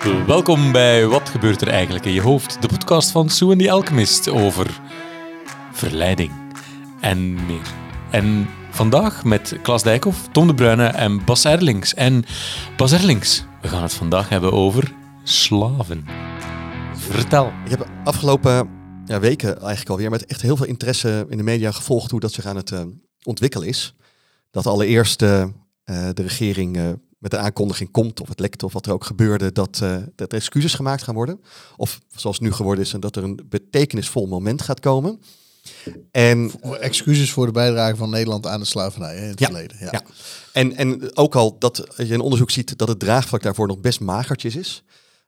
Welkom bij Wat gebeurt er eigenlijk in je hoofd? De podcast van Sue en the Alchemist over verleiding en meer. En vandaag met Klas Dijkhoff, Tom de Bruyne en Bas Erlings. En Bas Erlings, we gaan het vandaag hebben over slaven. Vertel. Ik heb afgelopen ja, weken eigenlijk alweer met echt heel veel interesse in de media gevolgd hoe dat zich aan het uh, ontwikkelen is. Dat allereerst uh, de regering met een aankondiging komt, of het lekt, of wat er ook gebeurde, dat, uh, dat er excuses gemaakt gaan worden. Of zoals het nu geworden is, dat er een betekenisvol moment gaat komen. En, excuses voor de bijdrage van Nederland aan de slavernij in het ja, verleden. Ja. ja. En, en ook al dat je in onderzoek ziet dat het draagvlak daarvoor nog best magertjes is.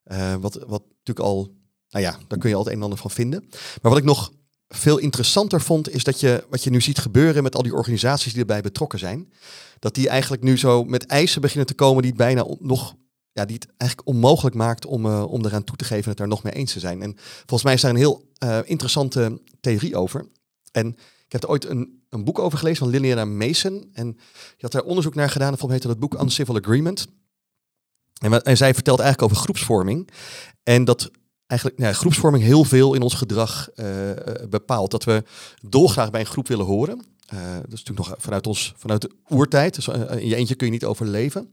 Uh, wat, wat natuurlijk al, nou ja, daar kun je altijd een en ander van vinden. Maar wat ik nog veel interessanter vond, is dat je wat je nu ziet gebeuren met al die organisaties die erbij betrokken zijn. Dat die eigenlijk nu zo met eisen beginnen te komen die het bijna nog. Ja, die het eigenlijk onmogelijk maakt om, uh, om eraan toe te geven het er nog mee eens te zijn. En volgens mij is daar een heel uh, interessante theorie over. En ik heb er ooit een, een boek over gelezen van Liliana Mason. En die had daar onderzoek naar gedaan. En volgens mij heette dat boek Uncivil Agreement. En, en zij vertelt eigenlijk over groepsvorming. En dat eigenlijk nou, groepsvorming heel veel in ons gedrag uh, bepaalt. Dat we dolgraag bij een groep willen horen. Uh, dat is natuurlijk nog vanuit, ons, vanuit de oertijd. Dus in je eentje kun je niet overleven.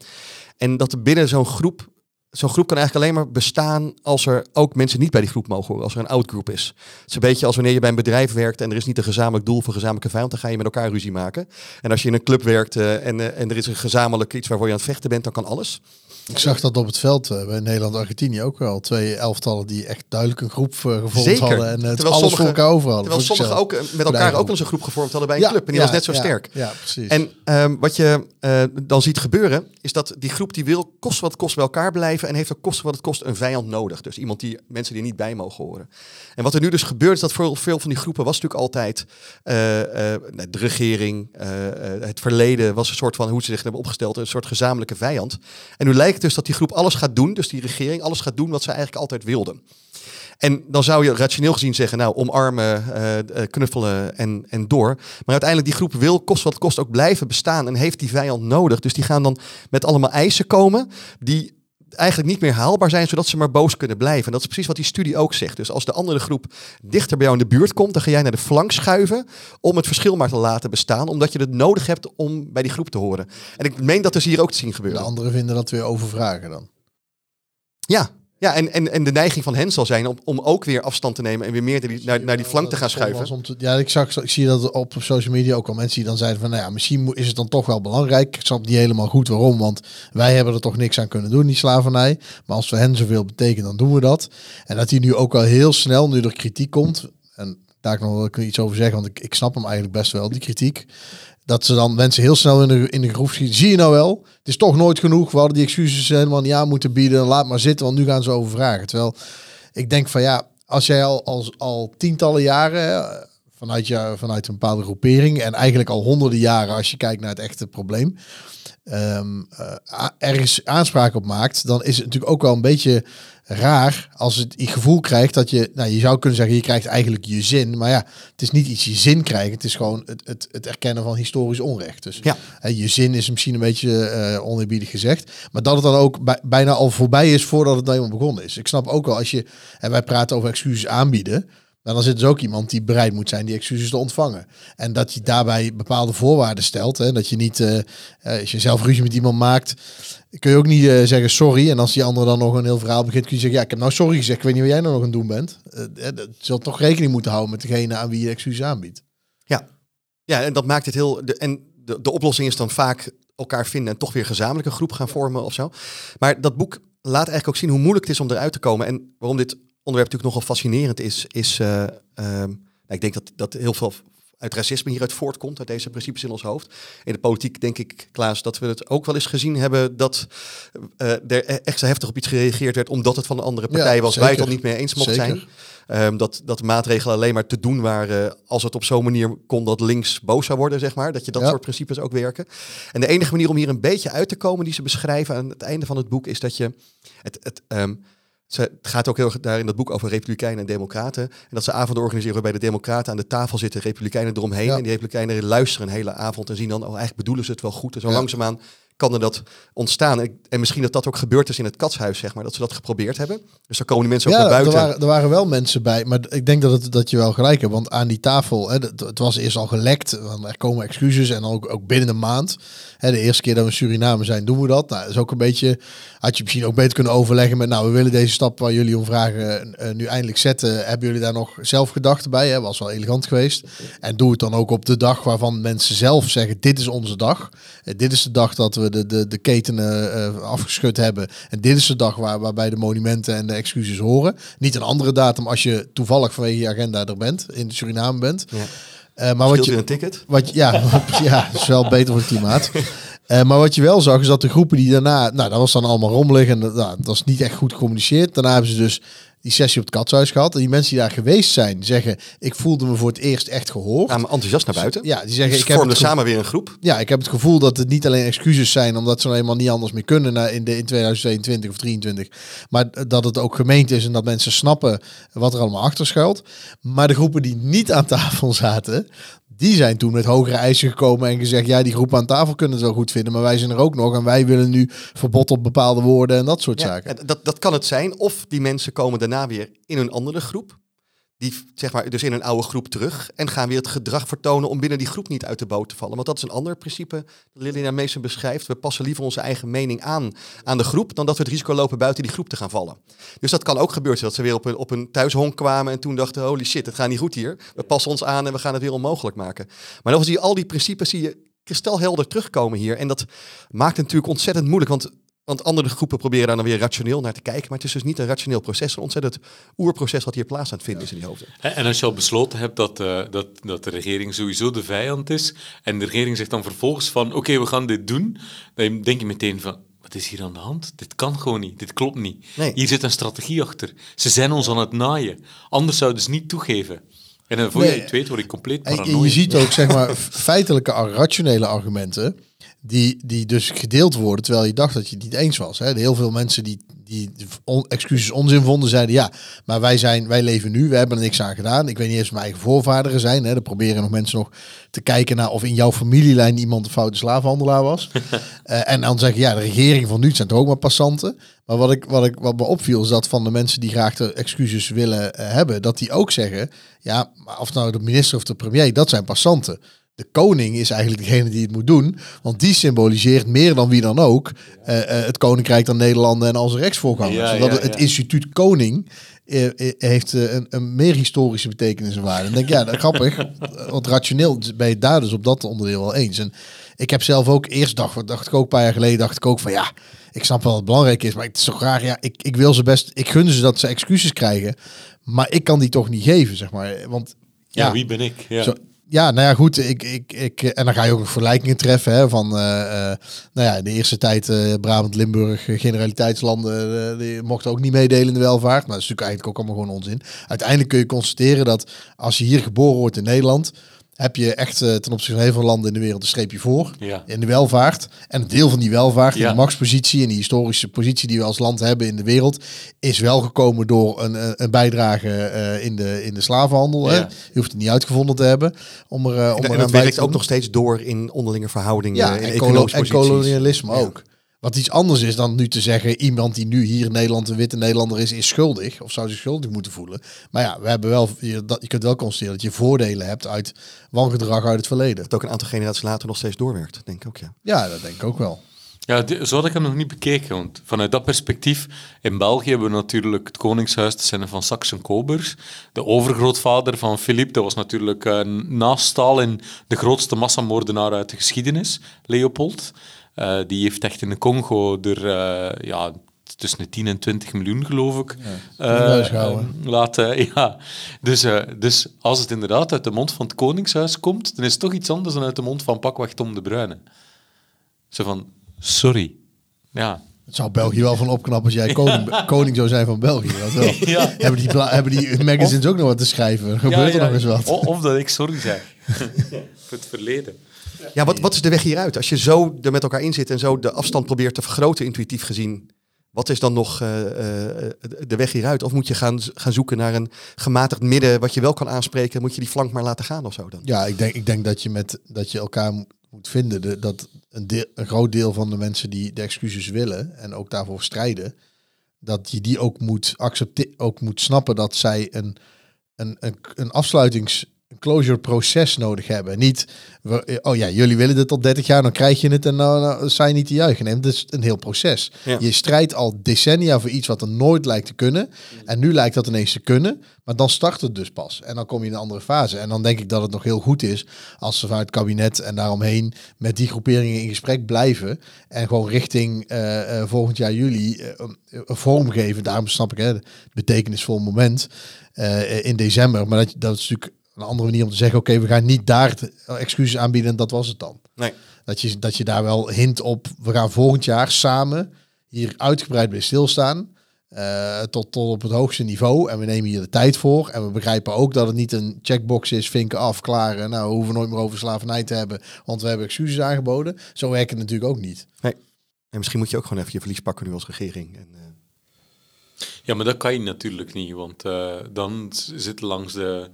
En dat er binnen zo'n groep. Zo'n groep kan eigenlijk alleen maar bestaan als er ook mensen niet bij die groep mogen horen, als er een outgroep is. Het is een beetje als wanneer je bij een bedrijf werkt en er is niet een gezamenlijk doel voor gezamenlijke vijand, dan ga je met elkaar ruzie maken. En als je in een club werkt uh, en, uh, en er is een gezamenlijk iets waarvoor je aan het vechten bent, dan kan alles. Ik zag dat op het veld uh, bij Nederland-Argentinië ook wel. Twee elftallen die echt duidelijk een groep gevormd Zeker. hadden. En het terwijl alles sommige, voor elkaar over hadden. Terwijl sommigen ook met elkaar ook wel eens een groep gevormd hadden bij een ja, club. En die ja, was net zo ja, sterk. Ja, precies. En um, wat je dan ziet gebeuren, is dat die groep die wil kost wat kost bij elkaar blijven. En heeft ook kost wat het kost een vijand nodig. Dus iemand die mensen die er niet bij mogen horen. En wat er nu dus gebeurt, is dat voor veel van die groepen was natuurlijk altijd de regering, het verleden was een soort van hoe ze zich hebben opgesteld, een soort gezamenlijke vijand. En nu lijkt het dus dat die groep alles gaat doen, dus die regering alles gaat doen wat ze eigenlijk altijd wilden. En dan zou je rationeel gezien zeggen, nou, omarmen, knuffelen en, en door. Maar uiteindelijk die groep wil, kost wat kost, ook blijven bestaan en heeft die vijand nodig. Dus die gaan dan met allemaal eisen komen die eigenlijk niet meer haalbaar zijn, zodat ze maar boos kunnen blijven. En dat is precies wat die studie ook zegt. Dus als de andere groep dichter bij jou in de buurt komt, dan ga jij naar de flank schuiven om het verschil maar te laten bestaan, omdat je het nodig hebt om bij die groep te horen. En ik meen dat dus hier ook te zien gebeuren. De anderen vinden dat weer overvragen dan. Ja, ja, en, en, en de neiging van hen zal zijn om, om ook weer afstand te nemen en weer meer die, naar, naar die flank te gaan schuiven. Te, ja, ik, zag, ik zie dat op social media ook al mensen die dan zeiden van, nou ja, misschien is het dan toch wel belangrijk. Ik snap niet helemaal goed waarom, want wij hebben er toch niks aan kunnen doen, die slavernij. Maar als we hen zoveel betekenen, dan doen we dat. En dat die nu ook al heel snel, nu er kritiek komt, en daar kan ik nog iets over zeggen, want ik, ik snap hem eigenlijk best wel, die kritiek dat ze dan mensen heel snel in de, in de groep schieten. Zie je nou wel? Het is toch nooit genoeg. We hadden die excuses helemaal niet aan moeten bieden. Laat maar zitten, want nu gaan ze overvragen. Terwijl ik denk van ja, als jij al, al, al tientallen jaren vanuit, je, vanuit een bepaalde groepering en eigenlijk al honderden jaren als je kijkt naar het echte probleem, um, uh, ergens aanspraak op maakt, dan is het natuurlijk ook wel een beetje raar als het gevoel krijgt dat je, nou je zou kunnen zeggen, je krijgt eigenlijk je zin, maar ja, het is niet iets je zin krijgen, het is gewoon het, het, het erkennen van historisch onrecht. Dus ja. hè, je zin is misschien een beetje uh, oneerbiedig gezegd, maar dat het dan ook bij, bijna al voorbij is voordat het nou helemaal begonnen is. Ik snap ook wel als je, en wij praten over excuses aanbieden, maar dan zit dus ook iemand die bereid moet zijn die excuses te ontvangen. En dat je daarbij bepaalde voorwaarden stelt. Hè? Dat je niet, uh, als je zelf ruzie met iemand maakt, kun je ook niet uh, zeggen sorry. En als die ander dan nog een heel verhaal begint, kun je zeggen, ja, ik heb nou sorry gezegd, ik weet niet wat jij nou nog aan het doen bent. Uh, je zult toch rekening moeten houden met degene aan wie je excuses aanbiedt. Ja, ja en dat maakt het heel... De, en de, de oplossing is dan vaak elkaar vinden en toch weer gezamenlijke groep gaan vormen of zo. Maar dat boek laat eigenlijk ook zien hoe moeilijk het is om eruit te komen. En waarom dit onderwerp natuurlijk nogal fascinerend is, is uh, um, ik denk dat, dat heel veel uit racisme hieruit voortkomt, uit deze principes in ons hoofd. In de politiek denk ik, Klaas, dat we het ook wel eens gezien hebben dat uh, er echt zo heftig op iets gereageerd werd omdat het van een andere partij ja, was, waar je het al niet mee eens mocht zeker. zijn. Um, dat, dat maatregelen alleen maar te doen waren als het op zo'n manier kon dat links boos zou worden, zeg maar. Dat je dat ja. soort principes ook werken. En de enige manier om hier een beetje uit te komen die ze beschrijven aan het einde van het boek is dat je het, het um, ze, het gaat ook heel erg daar in dat boek over republikeinen en democraten. En dat ze avonden organiseren waarbij de democraten aan de tafel zitten, republikeinen eromheen. Ja. En die republikeinen luisteren een hele avond en zien dan, oh eigenlijk bedoelen ze het wel goed. En zo ja. langzaamaan kan er dat ontstaan. En, en misschien dat dat ook gebeurd is in het katshuis, zeg maar. Dat ze dat geprobeerd hebben. Dus dan komen die mensen ook Ja, naar er buiten. waren, er waren wel mensen bij, maar ik denk dat, het, dat je wel gelijk hebt. Want aan die tafel, hè, het, het was eerst al gelekt, want er komen excuses en ook, ook binnen een maand. Hè, de eerste keer dat we in Suriname zijn, doen we dat. Nou, dat is ook een beetje, had je misschien ook beter kunnen overleggen met, nou, we willen deze stap waar jullie om vragen eh, nu eindelijk zetten. Hebben jullie daar nog zelf gedachten bij? Hè? Was wel elegant geweest. En doe het dan ook op de dag waarvan mensen zelf zeggen, dit is onze dag. Eh, dit is de dag dat we de, de, de ketenen eh, afgeschud hebben. En dit is de dag waar, waarbij de monumenten en de excuses horen. Niet een andere datum als je toevallig vanwege je agenda er bent, in Suriname bent. Ja. Eh, maar wat je, een ticket. wat, ja, ja, dat is wel beter voor het klimaat. Eh, maar wat je wel zag, is dat de groepen die daarna... Nou, dat was dan allemaal rommelig en dat, nou, dat was niet echt goed gecommuniceerd. Daarna hebben ze dus die sessie op het katshuis gehad. En die mensen die daar geweest zijn, zeggen... Ik voelde me voor het eerst echt gehoord. Kwamen enthousiast naar buiten. Ja, die zeggen... Ze Ik heb het samen weer een groep. ja, ik heb het gevoel dat het niet alleen excuses zijn, omdat ze nou eenmaal niet anders meer kunnen in, de, in 2022 of 2023. Maar dat het ook gemeend is en dat mensen snappen wat er allemaal achter schuilt. Maar de groepen die niet aan tafel zaten, die zijn toen met hogere eisen gekomen en gezegd, ja, die groepen aan tafel kunnen het wel goed vinden, maar wij zijn er ook nog en wij willen nu verbod op bepaalde woorden en dat soort Ja, zaken. en dat, dat kan het zijn. Of die mensen komen daarna weer in een andere groep. Die, zeg maar, dus in een oude groep terug. En gaan weer het gedrag vertonen om binnen die groep niet uit de boot te vallen. Want dat is een ander principe dat Liliana Meesen beschrijft. We passen liever onze eigen mening aan aan de groep. dan dat we het risico lopen buiten die groep te gaan vallen. Dus dat kan ook gebeuren. Dat ze weer op een, op een thuishonk kwamen. en toen dachten: holy shit, het gaat niet goed hier. We passen ons aan en we gaan het weer onmogelijk maken. Maar zie je al die principes zie je kristalhelder terugkomen hier. En dat maakt het natuurlijk ontzettend moeilijk. Want want andere groepen proberen daar dan weer rationeel naar te kijken. Maar het is dus niet een rationeel proces. Een ontzettend oerproces wat hier plaats aan het vinden is in die hoofden. En en als je al besloten hebt dat, eh, dat, dat de regering sowieso de vijand is, en de regering zegt dan vervolgens van, oké, we gaan dit doen, dan denk je meteen van, wat is hier aan de hand? Dit kan gewoon niet, dit klopt niet. Nee. Hier zit een strategie achter. Ze zijn ons aan het naaien. Anders zouden ze niet toegeven. En dan voor Nee. je het weet word ik compleet En je- paranoïde. je ziet ook, zeg maar, feitelijke, rationele argumenten. Die, die dus gedeeld worden terwijl je dacht dat je het niet eens was. Hè. Heel veel mensen die, die on- excuses onzin vonden, zeiden ja, maar wij, zijn, wij leven nu, we hebben er niks aan gedaan. Ik weet niet eens of mijn eigen voorvaderen zijn. Hè. Er proberen nog mensen nog te kijken naar of in jouw familielijn iemand een foute slavenhandelaar was. Eh, en dan zeggen ja, de regering van nu zijn toch ook maar passanten. Maar wat, ik, wat, ik, wat me opviel is dat van de mensen die graag de excuses willen eh, hebben, dat die ook zeggen, ja, maar of nou de minister of de premier, dat zijn passanten. De koning is eigenlijk degene die het moet doen, want die symboliseert meer dan wie dan ook eh, eh, het koninkrijk dan Nederlanden en als rechtsvoorgangers. Ja, Zodat ja, het instituut koning eh, heeft een, een meer historische betekenis en waarde. En denk ja, dat grappig, want rationeel ben je het daar dus op dat onderdeel wel eens. En ik heb zelf ook eerst dacht, dacht ik ook een paar jaar geleden, dacht ik ook van ja, ik snap wel wat belangrijk is, maar het is toch raar, ja, ik, ik wil ze best, ik gun ze dat ze excuses krijgen, maar ik kan die toch niet geven, zeg maar. Want ja, wie ben ik? Ja. zo, ja, nou ja, goed. Ik, ik, ik, en dan ga je ook nog vergelijkingen treffen. Hè, van eh, eh, nou ja, de eerste tijd eh, Brabant, Limburg, eh, generaliteitslanden, die mochten ook niet meedelen in de welvaart. Maar dat is natuurlijk eigenlijk ook allemaal gewoon onzin. Uiteindelijk kun je constateren dat als je hier geboren wordt in Nederland, heb je echt eh, ten opzichte van heel veel landen in de wereld een streepje voor. Ja. In de welvaart. En een deel van die welvaart, Ja. die machtspositie en die historische positie die we als land hebben in de wereld, is wel gekomen door een, een- een bijdrage eh, in, de, in de slavenhandel. Hè? Je hoeft het niet uitgevonden te hebben om er, eh, om En, er en dat werkt ook nog steeds door in onderlinge verhoudingen. Ja, en, en posities. kolonialisme Ja. ook. Wat iets anders is dan nu te zeggen, iemand die nu hier in Nederland een witte Nederlander is, is schuldig. Of zou zich schuldig moeten voelen. Maar ja, we hebben wel, je, dat, je kunt wel constateren dat je voordelen hebt uit wangedrag uit het verleden. Dat ook een aantal generaties later nog steeds doorwerkt, denk ik ook, ja. Ja, dat denk ik ook wel. Ja, zo had ik hem nog niet bekeken. Want vanuit dat perspectief, in België hebben we natuurlijk het Koningshuis, dat zijn van Saxen-Kobers. De overgrootvader van Philippe, dat was natuurlijk eh, naast Stalin de grootste massamoordenaar uit de geschiedenis, Leopold. Eh, die heeft echt in de Congo er eh, ja, tussen de 10 en 20 miljoen, geloof ik, eh, laten. Ja. Dus, dus als het inderdaad uit de mond van het Koningshuis komt, dan is het toch iets anders dan uit de mond van pakweg Tom de Bruyne. Zo van, sorry. Ja. Het zou België wel van opknappen als jij koning, koning zou zijn van België. Dat wel. Ja. Hebben, die hebben die magazines ook nog wat te schrijven? Gebeurt er nog eens wat. Of dat ik sorry zeg. Voor het verleden. Ja, wat, wat is de weg hieruit? Als je zo er met elkaar in zit en zo de afstand probeert te vergroten, intuïtief gezien, wat is dan nog eh, eh, de weg hieruit? Of moet je gaan, gaan zoeken naar een gematigd midden wat je wel kan aanspreken? Moet je die flank maar laten gaan of zo dan? Ja, ik denk, ik denk dat, je met, dat je elkaar moet vinden. De, dat een groot deel van de mensen die de excuses willen en ook daarvoor strijden, dat je die ook moet accepteren, ook moet snappen dat zij een, een, een, een afsluitings een closure proces nodig hebben. Niet, we- oh ja, jullie willen dit tot 30 jaar, dan krijg je het en nou, nou je niet te juichen. Nee, het is een heel proces. Ja. Je strijdt al decennia voor iets wat er nooit lijkt te kunnen. En nu lijkt dat ineens te kunnen. Maar dan start het dus pas. En dan kom je in een andere fase. En dan denk ik dat het nog heel goed is als ze vanuit het kabinet en daaromheen met die groeperingen in gesprek blijven. En gewoon richting eh, eh, volgend jaar juli eh, een- een vorm geven. Daarom snap ik hè, het betekenisvol moment in december. Maar dat, dat is natuurlijk een andere manier om te zeggen, oké, we gaan niet daar excuses aanbieden en dat was het dan. Nee. Dat je, dat je daar wel hint op, we gaan volgend jaar samen hier uitgebreid bij stilstaan. eh, tot, tot op het hoogste niveau. En we nemen hier de tijd voor. En we begrijpen ook dat het niet een checkbox is, vinken af, klaar. en Nou, we hoeven nooit meer over slavernij te hebben, want we hebben excuses aangeboden. Zo werkt het natuurlijk ook niet. En misschien moet je ook gewoon even je verlies pakken nu als regering. En, eh, Ja, maar dat kan je natuurlijk niet, want eh, dan zit langs de,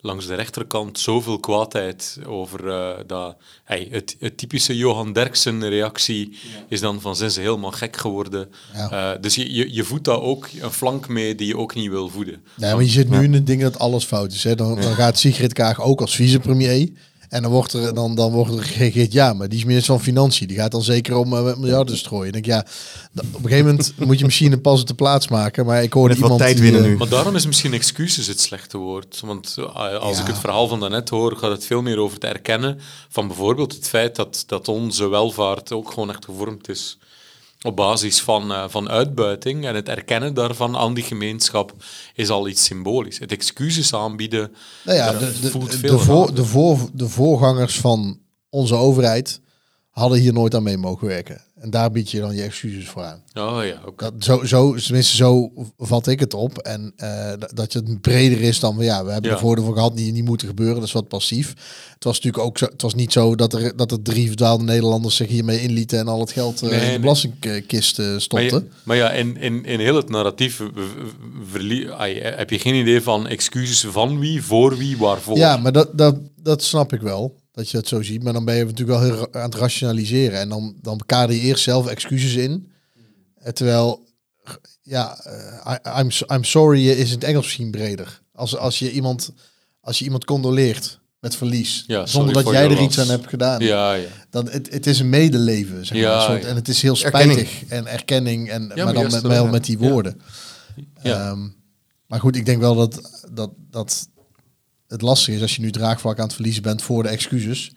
langs de rechterkant zoveel kwaadheid over eh, dat... Hey, het, het typische Johan Derksen-reactie is dan van zijn ze helemaal gek geworden. Ja. Eh, dus je, je, je voedt daar ook een flank mee die je ook niet wil voeden. Nee, maar je zit nu in het ding dat alles fout is. Hè. Dan, dan gaat Sigrid Kaag ook als vicepremier. En dan wordt er, dan, dan wordt er gereageerd, ja, maar die is minister van Financiën. Die gaat dan zeker om eh, miljarden strooien. Ik denk, ja, op een gegeven moment moet je misschien een pas op de plaats maken. Maar ik hoorde iemand... tijd die, winnen eh, nu. Maar daarom is misschien excuses het slechte woord. Want eh, als Ja. ik het verhaal van daarnet hoor, gaat het veel meer over het erkennen van bijvoorbeeld het feit dat, dat onze welvaart ook gewoon echt gevormd is op basis van, eh, van uitbuiting. En het erkennen daarvan aan die gemeenschap is al iets symbolisch. Het excuses aanbieden Nou ja, de, de, voelt de, veel voor, raar. de, voor, de voorgangers van onze overheid hadden hier nooit aan mee mogen werken. En daar bied je dan je excuses voor aan. Oh ja, oké. Zo, zo, tenminste, zo vat ik het op. En eh, dat- het breder is dan, ja, we hebben Ja. er voordeel van gehad, die niet moeten gebeuren. Dat is wat passief. Het was natuurlijk ook zo, het was niet zo dat er, dat er drie verdwaalde Nederlanders zich hiermee inlieten en al het geld eh, Nee, in de belastingkist eh, Maar, stopten. ja, maar ja, in, in, in heel het narratief heb je geen idee van excuses van wie, voor wie, waarvoor. Ja, maar dat, dat, dat snap ik wel. Dat je het zo ziet. Maar dan ben je natuurlijk wel heel aan het rationaliseren. En dan, dan kader je eerst zelf excuses in. Eh, Terwijl, ja, eh, I- I'm, I'm sorry is in het Engels misschien breder. Als, als, je iemand, als je iemand condoleert met verlies. Ja, zonder dat jij er iets aan hebt gedaan. Ja, ja. Dan, het, het is een medeleven. Zeg maar, Ja, een soort- ja. En het is heel Erkenning. spijtig. En erkenning. En, maar maar dan met, wel met die woorden. Ja. Ehm, maar goed, ik denk wel dat, dat, dat het lastig is als je nu draagvlak aan het verliezen bent voor de excuses.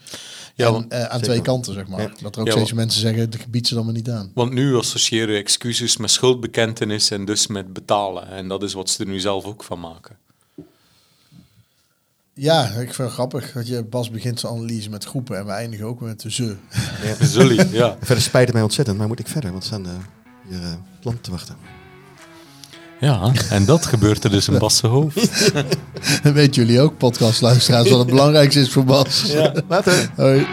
Ja, en, want- eh, aan zeker. twee kanten, zeg maar. Ja. Dat er ook Ja, steeds want- mensen zeggen, de gebied ze dan maar niet aan. Want nu associëren excuses met schuldbekentenis en dus met betalen. En dat is wat ze er nu zelf ook van maken. Ja, ik vind het grappig dat je Bas begint zijn analyse met groepen en we eindigen ook met de ze. Zully, ja. Verder spijt het mij ontzettend, maar moet ik verder, want we staan eh, hier eh, te wachten. Ja, en dat gebeurt er dus in Basse hoofd. Dat weten jullie ook, podcastluisteraars, wat het belangrijkste is voor Bas. Later. Hoi.